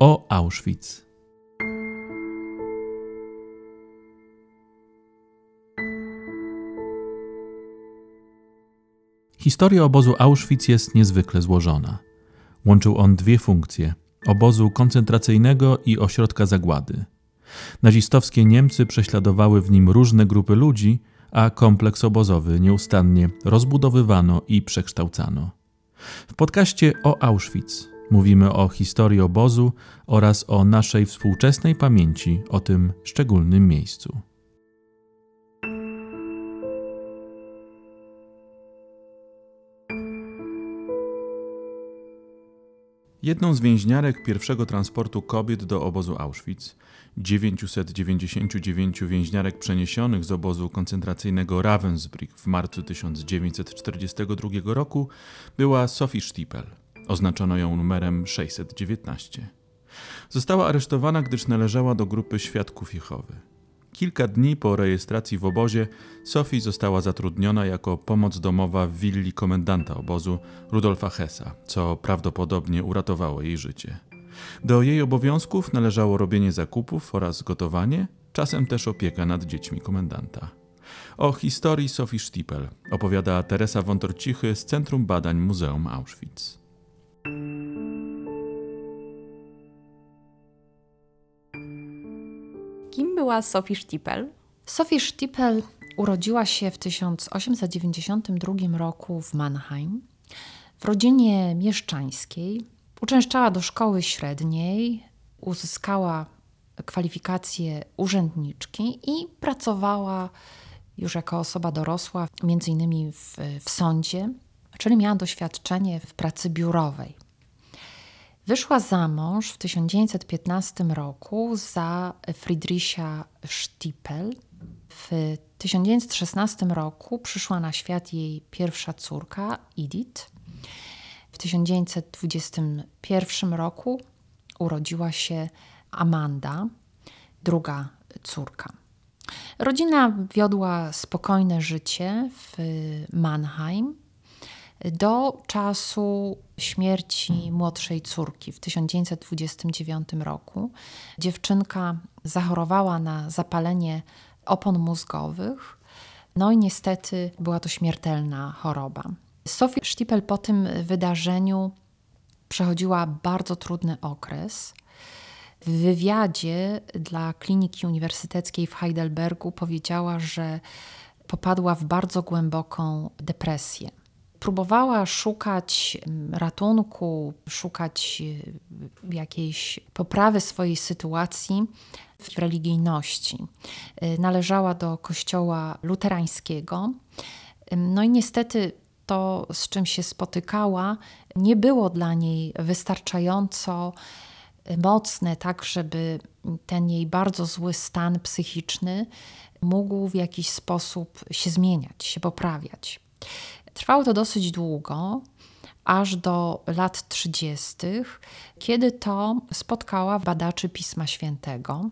o Auschwitz. Historia obozu Auschwitz jest niezwykle złożona. Łączył on dwie funkcje: obozu koncentracyjnego i ośrodka zagłady. Nazistowskie Niemcy prześladowały w nim różne grupy ludzi, a kompleks obozowy nieustannie rozbudowywano i przekształcano. W podcaście o Auschwitz mówimy o historii obozu oraz o naszej współczesnej pamięci o tym szczególnym miejscu. Jedną z więźniarek pierwszego transportu kobiet do obozu Auschwitz, 999 więźniarek przeniesionych z obozu koncentracyjnego Ravensbrück w marcu 1942 roku, była Sophie Stiepel. Oznaczono ją numerem 619. Została aresztowana, gdyż należała do grupy świadków Jehowy. Kilka dni po rejestracji w obozie Sophie została zatrudniona jako pomoc domowa w willi komendanta obozu Rudolfa Hessa, co prawdopodobnie uratowało jej życie. Do jej obowiązków należało robienie zakupów oraz gotowanie, czasem też opieka nad dziećmi komendanta. O historii Sophie Stiepel opowiada Teresa Wątorcichy z Centrum Badań Muzeum Auschwitz. Kim była Sophie Stiepel? Sophie Stiepel urodziła się w 1892 roku w Mannheim w rodzinie mieszczańskiej. Uczęszczała do szkoły średniej, uzyskała kwalifikację urzędniczki i pracowała już jako osoba dorosła, między innymi w, w sądzie, czyli miała doświadczenie w pracy biurowej. Wyszła za mąż w 1915 roku za Friedricha Stiepel. W 1916 roku przyszła na świat jej pierwsza córka, Edith. W 1921 roku urodziła się Amanda, druga córka. Rodzina wiodła spokojne życie w Mannheim do czasu śmierci młodszej córki w 1929 roku. Dziewczynka zachorowała na zapalenie opon mózgowych, no i niestety była to śmiertelna choroba. Sophie Stiepel po tym wydarzeniu przechodziła bardzo trudny okres. W wywiadzie dla Kliniki Uniwersyteckiej w Heidelbergu powiedziała, że popadła w bardzo głęboką depresję. Próbowała szukać ratunku, szukać y, jakiejś poprawy swojej sytuacji w religijności. Y, należała do kościoła luterańskiego. No i niestety to, z czym się spotykała, nie było dla niej wystarczająco mocne, tak żeby ten jej bardzo zły stan psychiczny mógł w jakiś sposób się zmieniać, się poprawiać. Trwało to dosyć długo, aż do lat 30., kiedy to spotkała badaczy Pisma Świętego.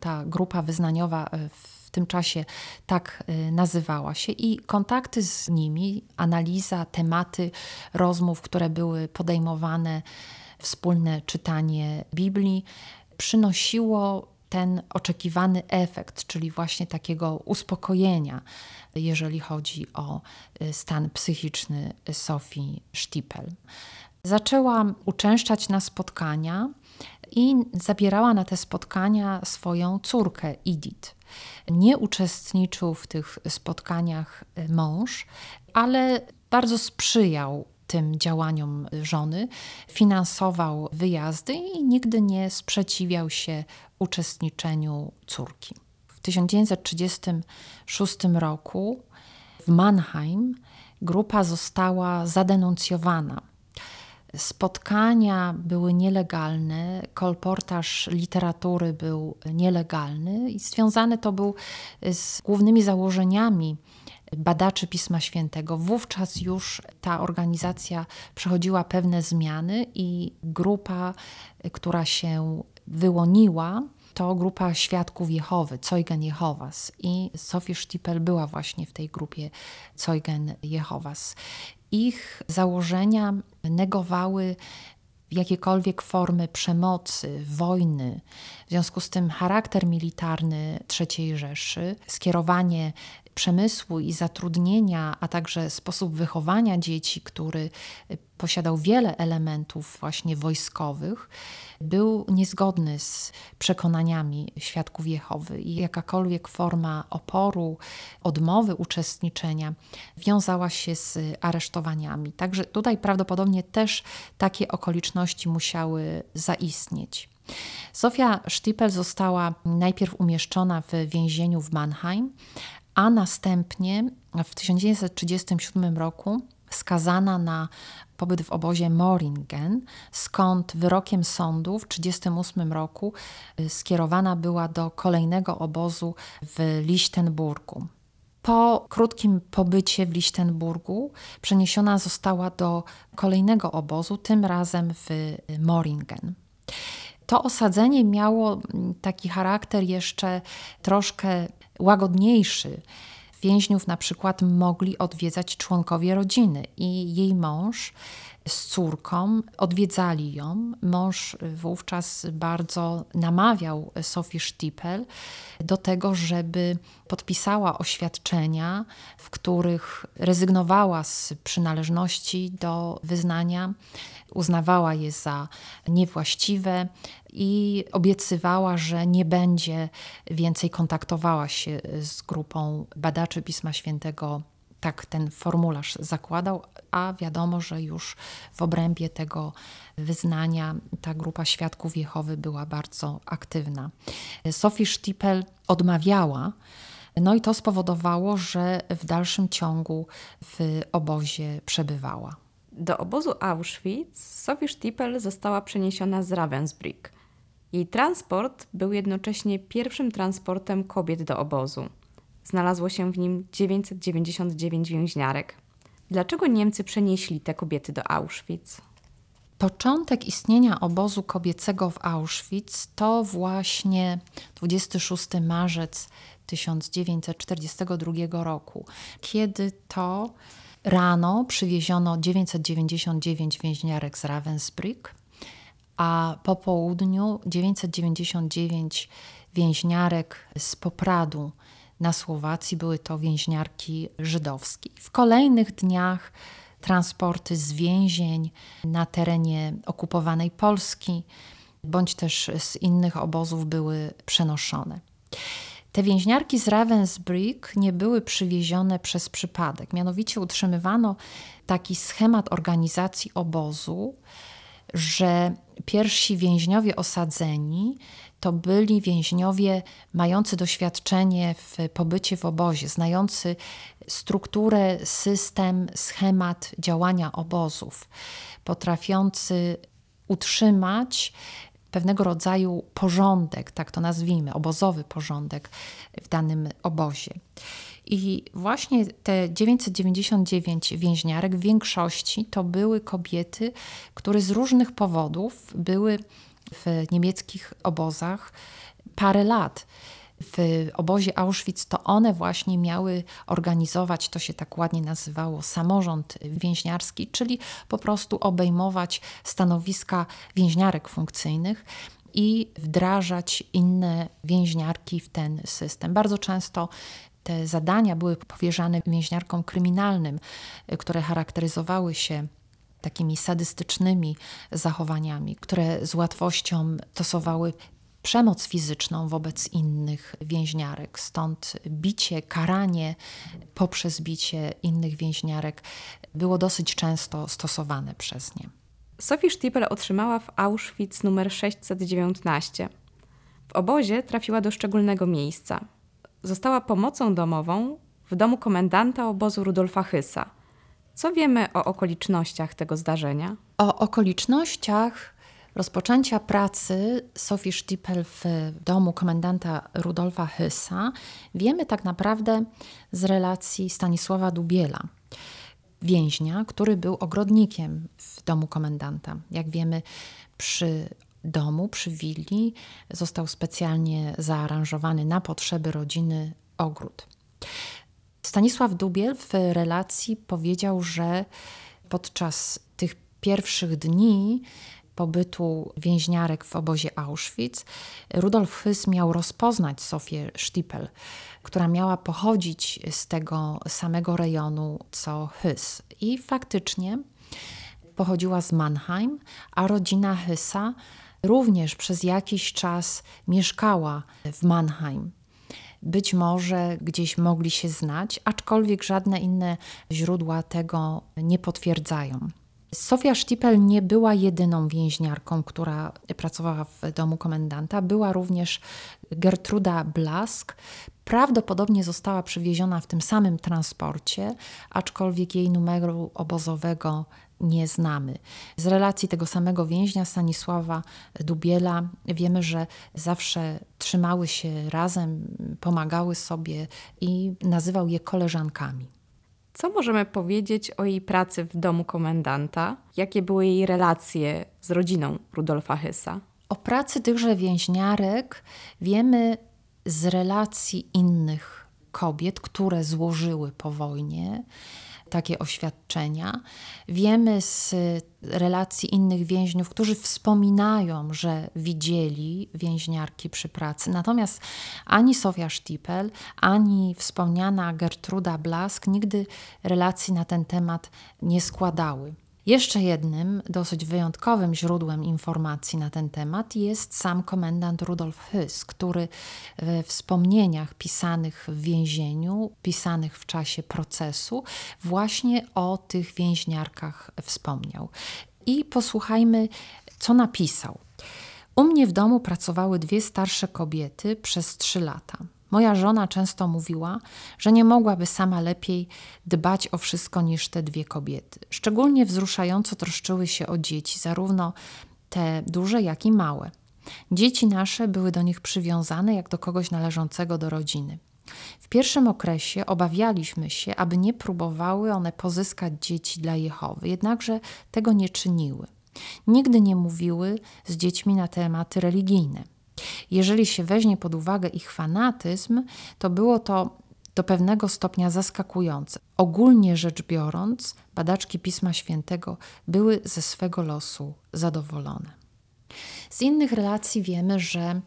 Ta grupa wyznaniowa e, w tym czasie tak e, nazywała się, i kontakty z nimi, analiza, tematy rozmów, które były podejmowane, wspólne czytanie Biblii, przynosiło ten oczekiwany efekt, czyli właśnie takiego uspokojenia, jeżeli chodzi o y, stan psychiczny Sofii Stiepel. Zaczęła uczęszczać na spotkania i zabierała na te spotkania swoją córkę Edith. Nie uczestniczył w tych spotkaniach y, mąż, ale bardzo sprzyjał tym działaniom żony, finansował wyjazdy i nigdy nie sprzeciwiał się uczestniczeniu córki. W 1936 roku w Mannheim grupa została zadenuncjowana. Spotkania były nielegalne, kolportaż literatury był nielegalny i związany to był z głównymi założeniami badaczy Pisma Świętego. Wówczas już ta organizacja przechodziła pewne zmiany i grupa, która się wyłoniła, to grupa świadków Jehowy, Zeugen Jehowas. I Sophie Stiepel była właśnie w tej grupie Zeugen Jehowas. Ich założenia negowały jakiekolwiek formy przemocy, wojny. W związku z tym charakter militarny III Rzeszy, skierowanie przemysłu i zatrudnienia, a także sposób wychowania dzieci, który posiadał wiele elementów właśnie wojskowych, był niezgodny z przekonaniami świadków Jehowy i jakakolwiek forma oporu, odmowy uczestniczenia wiązała się z aresztowaniami. Także tutaj prawdopodobnie też takie okoliczności musiały zaistnieć. Sofia Sztipel została najpierw umieszczona w więzieniu w Mannheim, a następnie w 1937 roku skazana na pobyt w obozie Moringen, skąd wyrokiem sądu w 1938 roku y, skierowana była do kolejnego obozu w Lichtenburgu. Po krótkim pobycie w Lichtenburgu przeniesiona została do kolejnego obozu, tym razem w y, Moringen. To osadzenie miało mm, taki charakter jeszcze troszkę łagodniejszy. Więźniów na przykład mogli odwiedzać członkowie rodziny i jej mąż z córką odwiedzali ją. Mąż wówczas bardzo namawiał Sofię Sztipel do tego, żeby podpisała oświadczenia, w których rezygnowała z przynależności do wyznania, uznawała je za niewłaściwe i obiecywała, że nie będzie więcej kontaktowała się z grupą badaczy Pisma Świętego tak ten formularz zakładał, a wiadomo, że już w obrębie tego wyznania ta grupa świadków Jehowy była bardzo aktywna. Sophie Stipel odmawiała, no i to spowodowało, że w dalszym ciągu w obozie przebywała. Do obozu Auschwitz Sophie Stipel została przeniesiona z Ravensbrück. Jej transport był jednocześnie pierwszym transportem kobiet do obozu. Znalazło się w nim 999 więźniarek. Dlaczego Niemcy przenieśli te kobiety do Auschwitz? Początek istnienia obozu kobiecego w Auschwitz to właśnie 26 marzec 1942 roku, kiedy to rano przywieziono 999 więźniarek z Ravensbrück, a po południu 999 więźniarek z Popradu na Słowacji. Były to więźniarki żydowskie. W kolejnych dniach transporty z więzień na terenie okupowanej Polski bądź też z innych obozów były przenoszone. Te więźniarki z Ravensbrück nie były przywiezione przez przypadek. Mianowicie utrzymywano taki schemat organizacji obozu, że pierwsi więźniowie osadzeni to byli więźniowie mający doświadczenie w pobycie w obozie, znający strukturę, system, schemat działania obozów, potrafiący utrzymać pewnego rodzaju porządek, tak to nazwijmy, obozowy porządek w danym obozie. I właśnie te 999 więźniarek w większości to były kobiety, które z różnych powodów były w niemieckich obozach parę lat. W obozie Auschwitz to one właśnie miały organizować, to się tak ładnie nazywało, samorząd więźniarski, czyli po prostu obejmować stanowiska więźniarek funkcyjnych i wdrażać inne więźniarki w ten system. Bardzo często te zadania były powierzane więźniarkom kryminalnym, które charakteryzowały się takimi sadystycznymi zachowaniami, które z łatwością stosowały przemoc fizyczną wobec innych więźniarek. Stąd bicie, karanie poprzez bicie innych więźniarek było dosyć często stosowane przez nie. Sophie Stipel otrzymała w Auschwitz numer 619. W obozie trafiła do szczególnego miejsca. Została pomocą domową w domu komendanta obozu Rudolfa Hysa – co wiemy o okolicznościach tego zdarzenia? O okolicznościach rozpoczęcia pracy Sophie Stipel w domu komendanta Rudolfa Hysa wiemy tak naprawdę z relacji Stanisława Dubiela, więźnia, który był ogrodnikiem w domu komendanta. Jak wiemy, przy domu, przy willi został specjalnie zaaranżowany na potrzeby rodziny ogród. Stanisław Dubiel w relacji powiedział, że podczas tych pierwszych dni pobytu więźniarek w obozie Auschwitz, Rudolf Hys miał rozpoznać Sofię Stipel, która miała pochodzić z tego samego rejonu co Hys. I faktycznie pochodziła z Mannheim, a rodzina Hysa również przez jakiś czas mieszkała w Mannheim. Być może gdzieś mogli się znać, aczkolwiek żadne inne źródła tego nie potwierdzają. Sofia Sztipel nie była jedyną więźniarką, która pracowała w domu komendanta. Była również Gertruda Blask. Prawdopodobnie została przywieziona w tym samym transporcie, aczkolwiek jej numeru obozowego nie znamy. Z relacji tego samego więźnia, Stanisława Dubiela, wiemy, że zawsze trzymały się razem, pomagały sobie i nazywał je koleżankami. Co możemy powiedzieć o jej pracy w domu komendanta? Jakie były jej relacje z rodziną Rudolfa Hysa? O pracy tychże więźniarek wiemy z relacji innych kobiet, które złożyły po wojnie takie oświadczenia. Wiemy z relacji innych więźniów, którzy wspominają, że widzieli więźniarki przy pracy. Natomiast ani Sofia Stipel, ani wspomniana Gertruda Blask nigdy relacji na ten temat nie składały. Jeszcze jednym dosyć wyjątkowym źródłem informacji na ten temat jest sam komendant Rudolf Hys, który we wspomnieniach pisanych w więzieniu, pisanych w czasie procesu, właśnie o tych więźniarkach wspomniał. I posłuchajmy, co napisał. U mnie w domu pracowały dwie starsze kobiety przez trzy lata. Moja żona często mówiła, że nie mogłaby sama lepiej dbać o wszystko niż te dwie kobiety. Szczególnie wzruszająco troszczyły się o dzieci, zarówno te duże, jak i małe. Dzieci nasze były do nich przywiązane jak do kogoś należącego do rodziny. W pierwszym okresie obawialiśmy się, aby nie próbowały one pozyskać dzieci dla Jehowy, jednakże tego nie czyniły. Nigdy nie mówiły z dziećmi na tematy religijne. Jeżeli się weźmie pod uwagę ich fanatyzm, to było to do pewnego stopnia zaskakujące. Ogólnie rzecz biorąc, badaczki Pisma Świętego były ze swego losu zadowolone. Z innych relacji wiemy, że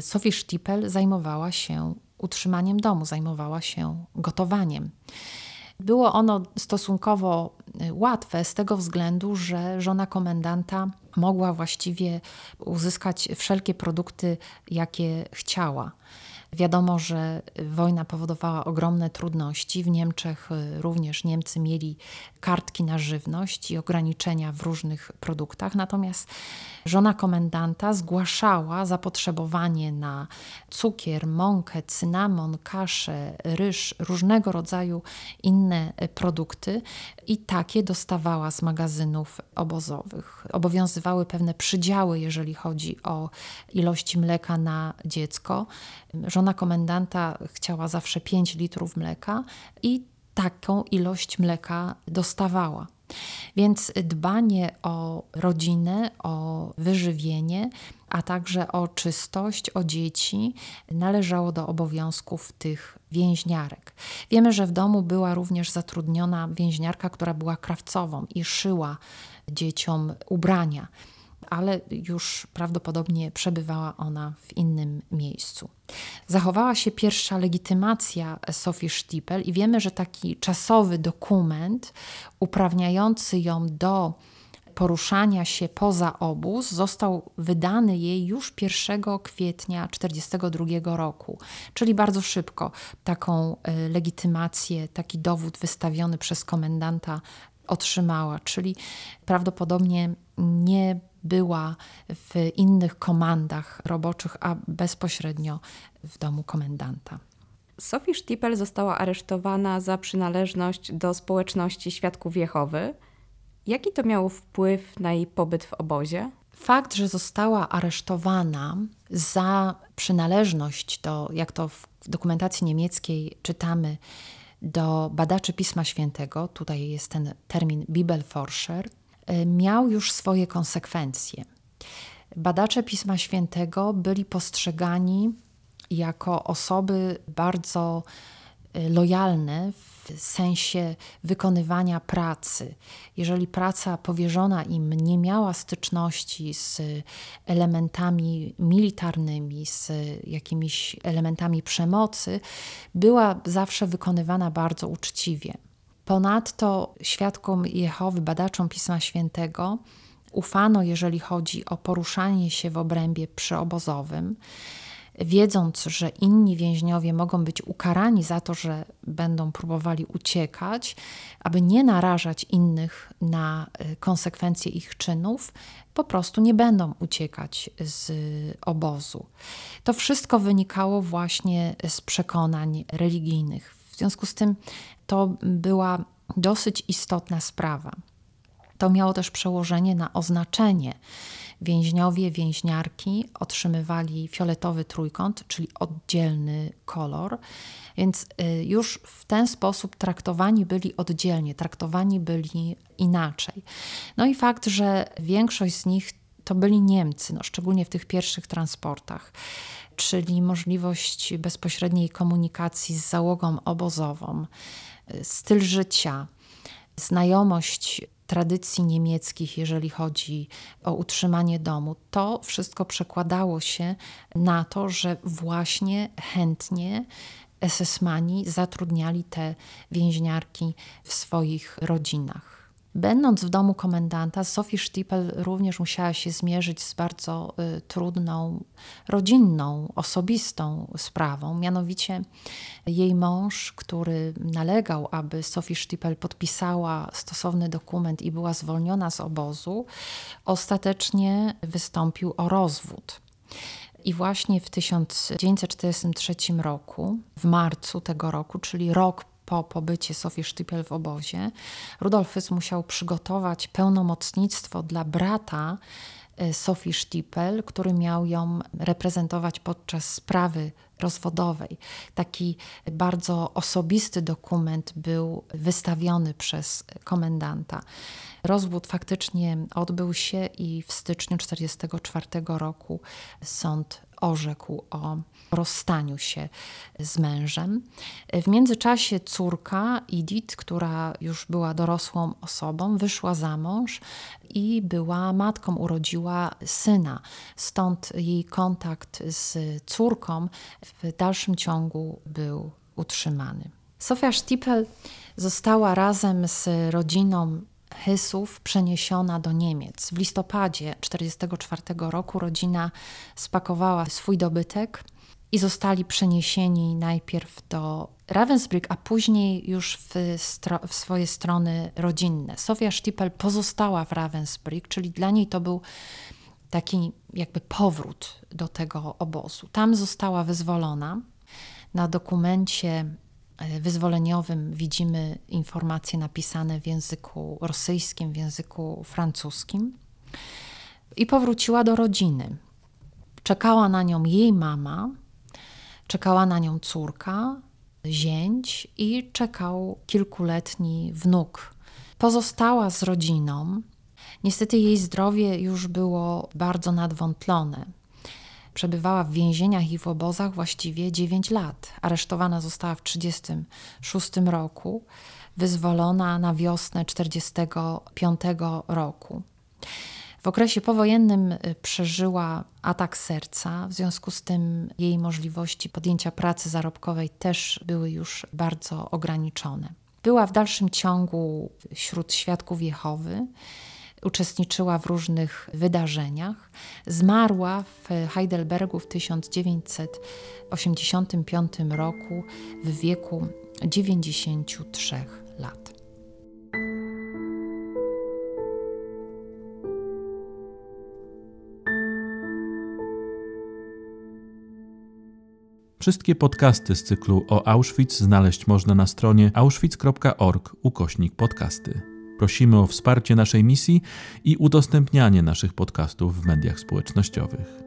Sophie Stipel zajmowała się utrzymaniem domu, zajmowała się gotowaniem. Było ono stosunkowo y, łatwe z tego względu, że żona komendanta mogła właściwie uzyskać wszelkie produkty, jakie chciała. Wiadomo, że wojna powodowała ogromne trudności. W Niemczech y, również Niemcy mieli kartki na żywność i ograniczenia w różnych produktach. Natomiast żona komendanta zgłaszała zapotrzebowanie na cukier, mąkę, cynamon, kaszę, ryż, różnego rodzaju inne produkty i takie dostawała z magazynów obozowych. Obowiązywały pewne przydziały, jeżeli chodzi o ilości mleka na dziecko. Żona komendanta chciała zawsze 5 litrów mleka i taką ilość mleka dostawała. Więc dbanie o rodzinę, o wyżywienie, a także o czystość, o dzieci należało do obowiązków tych więźniarek. Wiemy, że w domu była również zatrudniona więźniarka, która była krawcową i szyła dzieciom ubrania ale już prawdopodobnie przebywała ona w innym miejscu. Zachowała się pierwsza legitymacja Sofii Stipel i wiemy, że taki czasowy dokument uprawniający ją do poruszania się poza obóz został wydany jej już 1 kwietnia 1942 roku, czyli bardzo szybko taką e, legitymację, taki dowód wystawiony przez komendanta otrzymała, czyli prawdopodobnie nie była w innych komandach roboczych, a bezpośrednio w domu komendanta. Sophie Stipel została aresztowana za przynależność do społeczności Świadków Jehowy. Jaki to miało wpływ na jej pobyt w obozie? Fakt, że została aresztowana za przynależność do, jak to w dokumentacji niemieckiej czytamy, do badaczy Pisma Świętego, tutaj jest ten termin Bibelforscher, miał już swoje konsekwencje. Badacze Pisma Świętego byli postrzegani jako osoby bardzo y, lojalne w sensie wykonywania pracy. Jeżeli praca powierzona im nie miała styczności z elementami militarnymi, z jakimiś elementami przemocy, była zawsze wykonywana bardzo uczciwie. Ponadto świadkom Jehowy, badaczom Pisma Świętego, ufano, jeżeli chodzi o poruszanie się w obrębie przyobozowym, wiedząc, że inni więźniowie mogą być ukarani za to, że będą próbowali uciekać, aby nie narażać innych na y, konsekwencje ich czynów, po prostu nie będą uciekać z obozu. To wszystko wynikało właśnie z przekonań religijnych. W związku z tym to była dosyć istotna sprawa. To miało też przełożenie na oznaczenie. Więźniowie, więźniarki otrzymywali fioletowy trójkąt, czyli oddzielny kolor, więc y, już w ten sposób traktowani byli oddzielnie, traktowani byli inaczej. No i fakt, że większość z nich to byli Niemcy, no szczególnie w tych pierwszych transportach czyli możliwość bezpośredniej komunikacji z załogą obozową, styl życia, znajomość tradycji niemieckich, jeżeli chodzi o utrzymanie domu, to wszystko przekładało się na to, że właśnie chętnie SS-mani zatrudniali te więźniarki w swoich rodzinach. Będąc w domu komendanta, Sophie Stiepel również musiała się zmierzyć z bardzo y, trudną, rodzinną, osobistą sprawą. Mianowicie jej mąż, który nalegał, aby Sophie Stiepel podpisała stosowny dokument i była zwolniona z obozu, ostatecznie wystąpił o rozwód. I właśnie w 1943 roku, w marcu tego roku, czyli rok po pobycie Sofii Sztypiel w obozie, Rudolf Hys musiał przygotować pełnomocnictwo dla brata e, Sofii Sztipel, który miał ją reprezentować podczas sprawy rozwodowej. Taki bardzo osobisty dokument był wystawiony przez komendanta. Rozwód faktycznie odbył się i w styczniu 1944 roku sąd orzekł o rozstaniu się z mężem. W międzyczasie córka Edith, która już była dorosłą osobą, wyszła za mąż i była matką, urodziła syna. Stąd jej kontakt z córką w dalszym ciągu był utrzymany. Sofia Stiepel została razem z rodziną Hysów przeniesiona do Niemiec. W listopadzie 1944 roku rodzina spakowała swój dobytek i zostali przeniesieni najpierw do Ravensbrück, a później już w, w, swoje strony rodzinne. Sofia Stiepel pozostała w Ravensbrück, czyli dla niej to był taki jakby powrót do tego obozu. Tam została wyzwolona. Na dokumencie wyzwoleniowym widzimy informacje napisane w języku rosyjskim, w języku francuskim. I powróciła do rodziny. Czekała na nią jej mama, Czekała na nią córka, zięć i czekał kilkuletni wnuk. Pozostała z rodziną. Niestety jej zdrowie już było bardzo nadwątlone. Przebywała w więzieniach i w obozach właściwie 9 lat. Aresztowana została w 1936 roku, wyzwolona na wiosnę 1945 roku. W okresie powojennym y, przeżyła atak serca, w związku z tym jej możliwości podjęcia pracy zarobkowej też były już bardzo ograniczone. Była w dalszym ciągu wśród świadków Jehowy, uczestniczyła w różnych wydarzeniach. Zmarła w Heidelbergu w 1985 roku w wieku 93 lat. Wszystkie podcasty z cyklu o Auschwitz znaleźć można na stronie auschwitz.org ukośnik podcasty. Prosimy o wsparcie naszej misji i udostępnianie naszych podcastów w mediach społecznościowych.